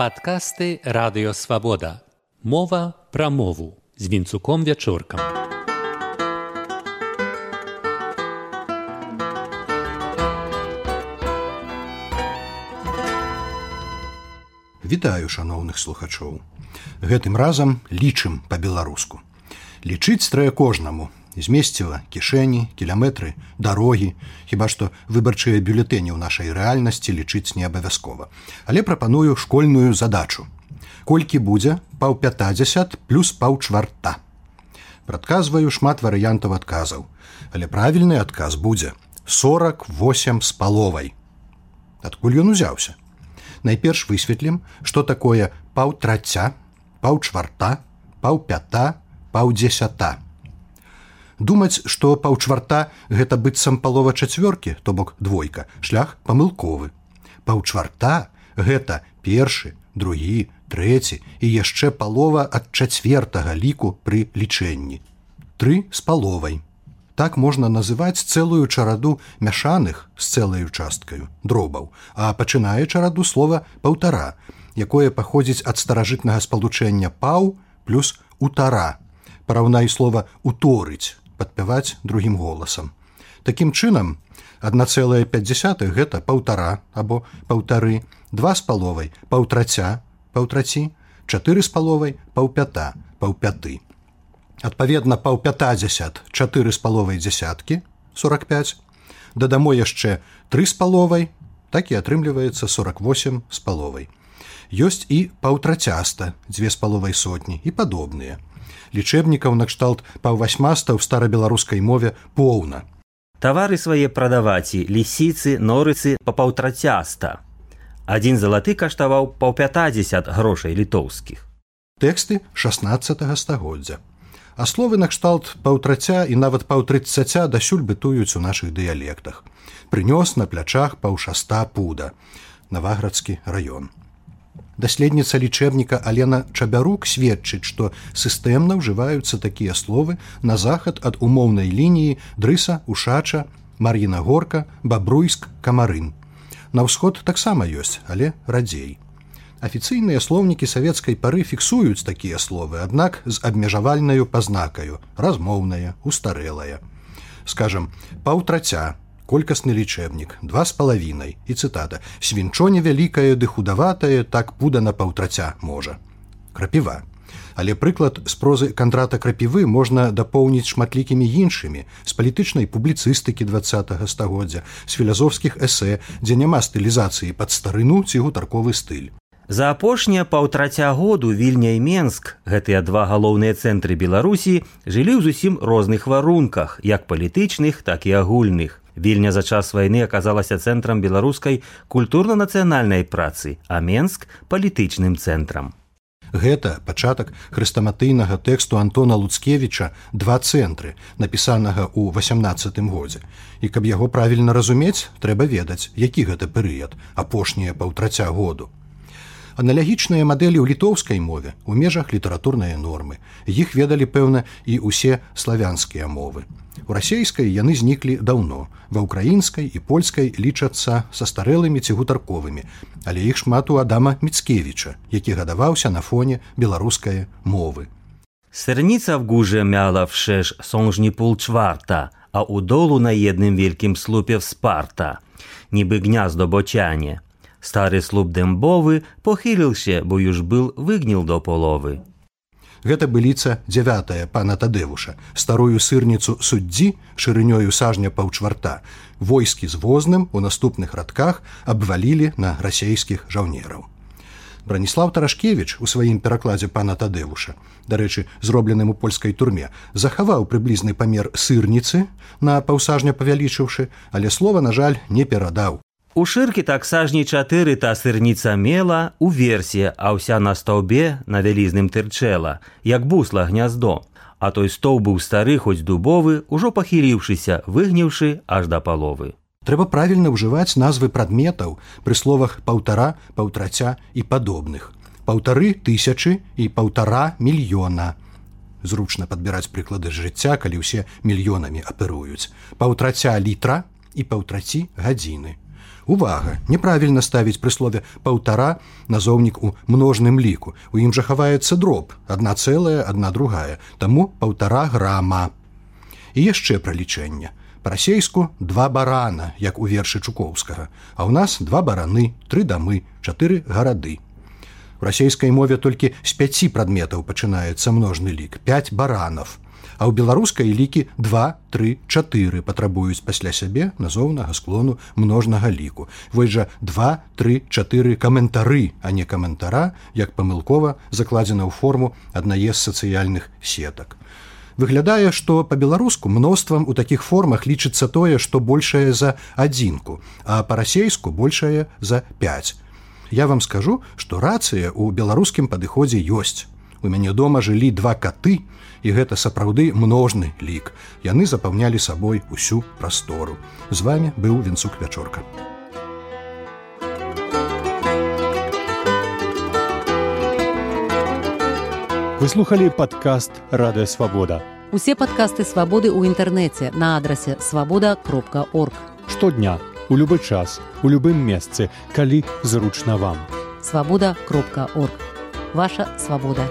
Падкасты радыёвабода. Мова пра мову з вінцуком вячоркам. Вітаю шаноўных слухачоў. Гэтым разам лічым па-беларуску. Лічыць трэ кожнаму, змесціла кішэні кіляметры дарогі. Хіба што выбарчыя бюлетэні ў нашай рэальнасці лічыць не абавязкова але прапаную школьную задачу. Колькі будзе паўпятадзясят плюс паўчварта? Прадказваю шмат варыянтаў адказаў. Але правільны адказ будзе 48 з паловай. Адкуль ён узяўся? Найперш высветлім што такое паўтраця паўчварта паўпята паўдзесята думаць што паўчварта гэта быццам палова чацвёркі то бок двойка шлях памылковы. Паўчварта гэта першы другі трэці і яшчэ палова ад чацвертага ліку пры лічэнні. Тры з паловай. Так можна называць цэлую чараду мяшаных з цэлаю часткаю дробаў а пачынае чараду слова паўтара якое паходзіць ад старажытнага спалучэння паў плюс утара. Параўнай слова уторыць падпяваць другім голасам. Такім чынам, 1,5 гэта паўтара або паўтары, два з паловай паўтраця, паўтраці, чатыры з паловай паўпята, паўпяты. Адпаведна паўпятадзясят чатыры з паловай дзясяткі 45. Дадамо яшчэ тры з паловай, так і атрымліваецца 48 з паловай. Ёсць і паўтрацяста, дзве з паловай сотні і падобныя лічэбнікаў накшталт паўвасьмаста ў старабеларускай мове поўна. Тавары свае прадаваці лісіцы норыцы па паўтрацяста. Адзін залаты каштаваў паўпятадзесят грошай літоўскіх. Тэксты 16 стагоддзя. А словы накшталт паўтраця і нават паўтрыццаця дасюль бытуюць у нашых дыялектах. Прынёс на плячах паўшаста пуда. Наваградскі раён даследніца лічэбніка алена чабярук сведчыць што сістэмна ўжываюцца такія словы на захад ад умоўнай лініі дрыса ушача мар'іна горка бабруйск камарын. На ўсход таксама ёсць але радзей. Афіцыйныя слоўнікі савецкай пары фіксуюць такія словы аднак з абмежавальнаю пазнакаю размоўная устарэлая скажем паўтраця колькасны лічэбнік два з палавінай і цытата свінчо невялікае ды худаватае так пуда на паўтраця можа крапіва. Але прыклад з прозы кантрата крапівы можна дапоўніць шматлікімі іншымі з палітычнай публіцыстыкі два стагоддзя з філазофскіх эсэ дзе няма стылізацыі пад старыну ці гутарковы стыль. За апошнія паўтраця году вільня і Менск, гэтыя два галоўныя цэнтры Беларусі жылі ў зусім розных варунках, як палітычных, так і агульных. Вільня за час вайны аказалася цэнтрам беларускай культурна-нацыянальнай працы, а Менск палітычным цэнтрам. Гэта пачатак хрыстаматыйнага тэксту Антона Луцкевіча два цэнтры, напісанага ў 18 годзе. І каб яго правільна разумець, трэба ведаць, які гэта перыяд, апошнія паўтраця году. Аналягічныя мадэлі ў літоўскай мове у межах літаратурныя нормы. Іх ведалі, пэўна, і ўсе славянскія мовы. У расейскай яны зніклі даўно. Ва ўкраінскай і польскай лічацца са старэлымі ці гутарковымі, але іх шмат у Адама Міцкевіча, які гадаваўся на фоне беларускай мовы. Сырніца в гуже мяла вшеш сонжні пул чварта, а у долу на едным вялькім слупе в спарта, нібы гняздо бочане. Стары слуп дэмбовы похіліўся, бо юж был выгніл до половы. Гэта быліца дзявятая пана тадэвуша старую сырніцу суддзі шырынёю сажня паўчварта. Войскі з возным у наступных радках абвалілі на расейскіх жаўнераў. Браніслав тарашкевич у сваім перакладзе пана тадэвуша дарэчы зробленым у польскай турме захаваў прыблізны памер сырніцы на паўсажня павялічыўшы але слова на жаль не перадаў У шыркі так сажней чатыры та сырніца мела у версе, а ўся на стаўбе на вялізным тырчэла, як бусла гняздо. А той стоў быў стары хоць дубовы, ужо пахіліўшыся, выгнеўшы аж да паловы. Трэба правільна ўжываць назвы прадметаў пры словах паўтара, паўтраця і падобных. Паўтары тысячы і паўтара мільёна. Зручна падбіраць прыклады з жыцця, калі ўсе мільёнамі аперуюць. Паўтраця літра і паўтраці гадзіны Увага, неправільна ставіць прыслове паўтара назоўнік у множным ліку. У ім жа хаваецца дроб, адна цэлая, адна другая, таму паўтара грама. І яшчэ пра лічэнне. Па-расейску два барана, як у вершы Чукоўскага, а ў нас два бараны, тры дамы, чатыры гарады. У расійскай мове толькі з пяці прадметаў пачынаецца множны лік, 5 баранов а ў беларускай лікі 234 патрабуюць пасля сябе назоўнага склону множнага ліку. Вось жа 234 каментары, а не каментара, як памылкова закладзена ў форму аднае з сацыяльных сетак. Выглядае, што па-беларуску мноствам у такіх формах лічыцца тое, што большае за адзінку, а па-расейску большае за 5. Я вам скажу, што рацыя ў беларускім падыходзе ёсць. У мяне дома жылі два каты, і гэта сапраўды множны лік. Яны запаўнялі сабой усю прастору. З вами быў вінцук вячорка. Выслухалі падкаст радыё свабода. Усе падкасты свабоды ў інтэрнэце на адрасе свабода кропка орг. Штодня, у любы час, у любым месцы, калі зручна вам. Свабода кропка орг. Ваша свабода.